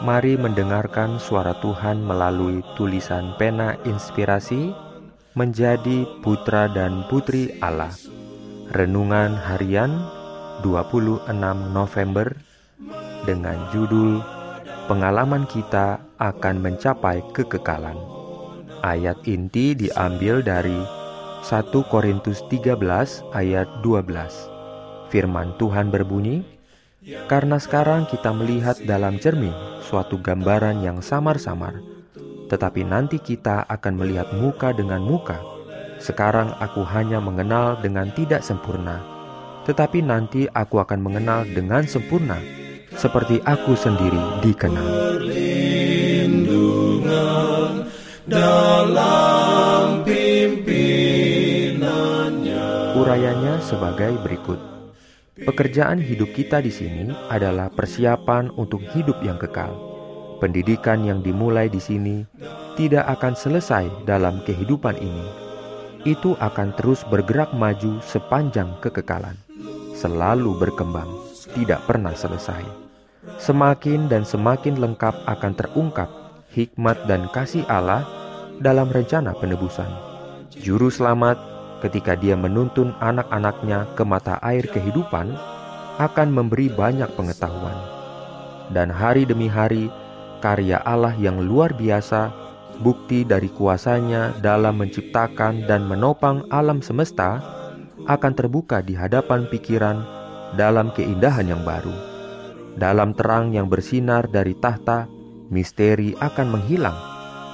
Mari mendengarkan suara Tuhan melalui tulisan pena inspirasi menjadi putra dan putri Allah. Renungan harian 26 November dengan judul Pengalaman kita akan mencapai kekekalan. Ayat inti diambil dari 1 Korintus 13 ayat 12. Firman Tuhan berbunyi, "Karena sekarang kita melihat dalam cermin suatu gambaran yang samar-samar, tetapi nanti kita akan melihat muka dengan muka. Sekarang aku hanya mengenal dengan tidak sempurna, tetapi nanti aku akan mengenal dengan sempurna, seperti aku sendiri dikenal. dalam Urayanya sebagai berikut. Pekerjaan hidup kita di sini adalah persiapan untuk hidup yang kekal. Pendidikan yang dimulai di sini tidak akan selesai dalam kehidupan ini. Itu akan terus bergerak maju sepanjang kekekalan, selalu berkembang, tidak pernah selesai. Semakin dan semakin lengkap akan terungkap hikmat dan kasih Allah dalam rencana penebusan. Juru selamat ketika dia menuntun anak-anaknya ke mata air kehidupan, akan memberi banyak pengetahuan. Dan hari demi hari, karya Allah yang luar biasa, bukti dari kuasanya dalam menciptakan dan menopang alam semesta, akan terbuka di hadapan pikiran dalam keindahan yang baru. Dalam terang yang bersinar dari tahta, misteri akan menghilang,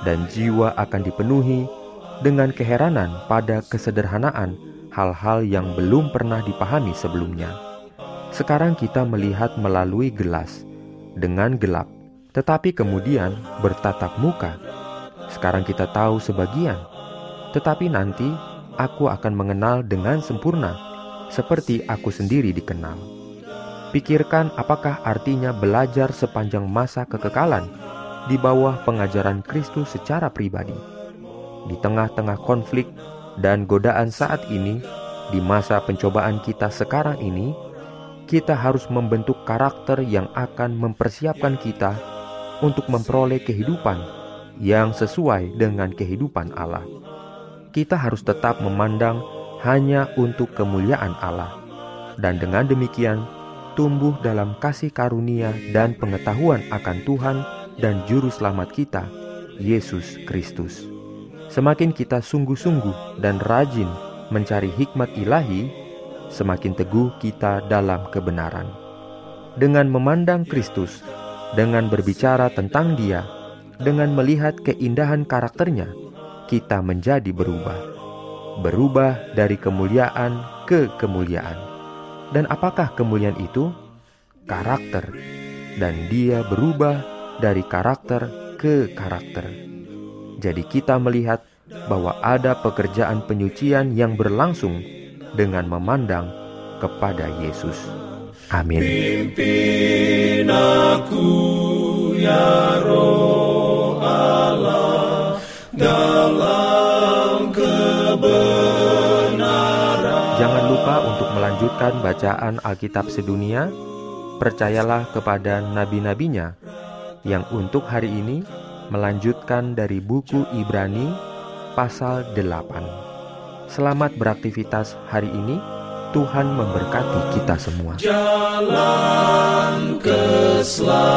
dan jiwa akan dipenuhi dengan keheranan pada kesederhanaan hal-hal yang belum pernah dipahami sebelumnya. Sekarang kita melihat melalui gelas dengan gelap, tetapi kemudian bertatap muka. Sekarang kita tahu sebagian, tetapi nanti aku akan mengenal dengan sempurna, seperti aku sendiri dikenal. Pikirkan apakah artinya belajar sepanjang masa kekekalan di bawah pengajaran Kristus secara pribadi di tengah-tengah konflik dan godaan saat ini, di masa pencobaan kita sekarang ini, kita harus membentuk karakter yang akan mempersiapkan kita untuk memperoleh kehidupan yang sesuai dengan kehidupan Allah. Kita harus tetap memandang hanya untuk kemuliaan Allah, dan dengan demikian tumbuh dalam kasih karunia dan pengetahuan akan Tuhan dan Juru Selamat kita, Yesus Kristus. Semakin kita sungguh-sungguh dan rajin mencari hikmat ilahi, semakin teguh kita dalam kebenaran. Dengan memandang Kristus, dengan berbicara tentang Dia, dengan melihat keindahan karakternya, kita menjadi berubah. Berubah dari kemuliaan ke kemuliaan. Dan apakah kemuliaan itu? Karakter. Dan dia berubah dari karakter ke karakter jadi kita melihat bahwa ada pekerjaan penyucian yang berlangsung dengan memandang kepada Yesus. Amin. Pimpin aku ya roh Allah dalam kebenaran. Jangan lupa untuk melanjutkan bacaan Alkitab sedunia. Percayalah kepada nabi-nabinya yang untuk hari ini melanjutkan dari buku Ibrani pasal 8. Selamat beraktivitas hari ini. Tuhan memberkati kita semua. Jalan keselamatan